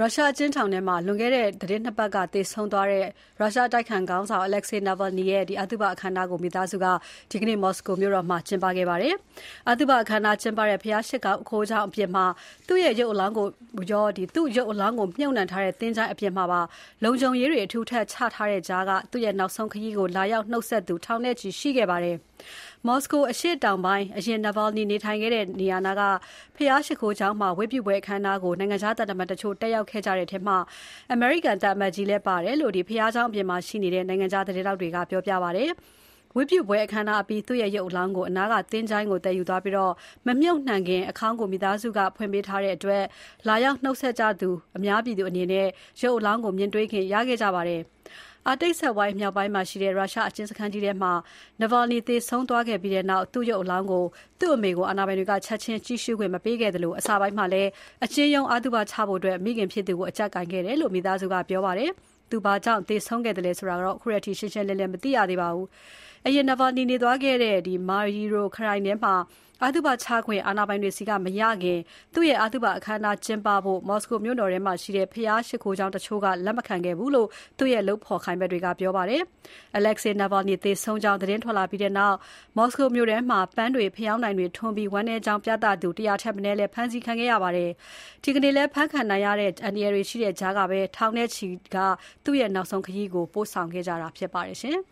ရုရှားအကျဉ်းထောင်ထဲမှာ လွန်ခဲ့တဲ့ သီတင်း ၂ ပတ်က သေဆုံးသွားတဲ့ ရုရှားအတိုက်အခံခေါင်းဆောင် Alexei Navalny ရဲ့ အသုဘအခမ်းအနားကို မိသားစုက ဒီကနေ့ မော်စကိုမြို့တော်မှာ ကျင်းပခဲ့ပါတယ်။အသုဘအခမ်းအနားကျင်းပတဲ့ ဘုရားရှိခိုးကျောင်းအပြင်မှာ သူ့ရုပ်အလောင်းကိုရောသူ့ရုပ်အလောင်းကိုမြှပ်နှံထားတဲ့သချိုၤင်းအပြင်မှာပါ လုံခြုံရေးတွေ အထူထပ်ချထားတဲ့ကြားက သူ့ရဲ့ နောက်ဆုံးခရီးကို လာရောက်နှုတ်ဆက်သူ ထောင်နဲ့ချီရှိခဲ့ပါတယ်။မော်စကိုအရှေ့တောင်ပိုင်းအရင် Navalny နေထိုင်ခဲ့တဲ့နေရာနားက ဘုရားရှိခိုးကျောင်းမှာ ဝတ်ပြုပွဲအခမ်းအနားကို နိုင်ငံခြားသံတမန်တချို့ တက်ရောက်ခဲ့ကြတဲ့ထဲမှာ အမေရိကန်သံအမတ်ကြီးလည်းပါတယ်လို့ ဘုရားကျောင်းအပြင်မှာရှိနေတဲ့ နိုင်ငံခြားသတင်းထောက်တွေက ပြောပြပါတယ်။ဝတ်ပြုပွဲအခမ်းအနားအပြီး သူ့ရုပ်အလောင်းကို အနားကသချိုၤင်းကို သယ်ယူသွားပြီး မမြှုပ်နှံခင် အခါင်းကို မိသားစုက ဖွင့်ပေးထားတဲ့အတွက် လာရောက်နှုတ်ဆက်ကြသူ အများပြည်သူအနေနဲ့ ရုပ်အလောင်းကို မြင်တွေ့ခွင့်ရခဲ့ကြပါတယ်။ အာတိတ်စက်ဝိုင်းမြောက်ပိုင်းမှာရှိတဲ့ ရုရှားအကျဉ်းစခန်းကြီးထဲမှာ Navalny သေဆုံးသွားခဲ့ပြီးနောက် သူ့ရုပ်အလောင်းကို သူ့အမေကို အာဏာပိုင်တွေက ချက်ချင်းကြည့်ရှုခွင့် မပေးခဲ့သလို အစပိုင်းမှာလည်း အကျဉ်းရုံး အသုဘချဖို့ မိခင်ဖြစ်သူကို အကြပ်ကိုင်ခဲ့တယ်လို့ မိသားစုက ပြောပါတယ်။သူဘာကြောင့် သေဆုံးခဲ့သလဲဆိုတာတော့ ခုထိ ရှင်းရှင်းလင်းလင်း မသိရသေးပါဘူး။ အရင် Navalny နေသွားခဲ့တဲ့ Mario ခရိုင်ထဲမှာ အသုဘချခွင့် အာဏာပိုင်တွေဆီက မရခင် သူ့ရဲ့ အသုဘအခမ်းအနားကျင်းပဖို့ မော်စကိုမြို့တော်ထဲမှာရှိတဲ့ ဘုရားရှိခိုးကျောင်းတချို့က လက်မခံခဲ့ဘူးလို့ သူ့ရဲ့ လုပ်ဖော်ကိုင်ဖက်တွေက ပြောပါတယ်။ Alexei Navalny သေဆုံးကြောင်း သတင်းထွက်လာပြီးနောက် မော်စကိုမြို့ထဲမှာ ပန်းတွေ၊ဖယောင်းတိုင်တွေထွန်းပြီး ဝမ်းနည်းကြောင်းပြသသူ ၁၀၀ ထက်မနည်းလည်း ဖမ်းဆီးခံခဲ့ရပါတယ်။ဒီကနေ့လည်း ဖမ်းခံရနိုင်တဲ့ အန္တရာယ်တွေရှိတဲ့ကြားကပဲ ထောင်နဲ့ချီသူ့ရဲ့ နောက်ဆုံးခရီးကို ပို့ဆောင်ခဲ့ကြတာဖြစ်ပါတယ်။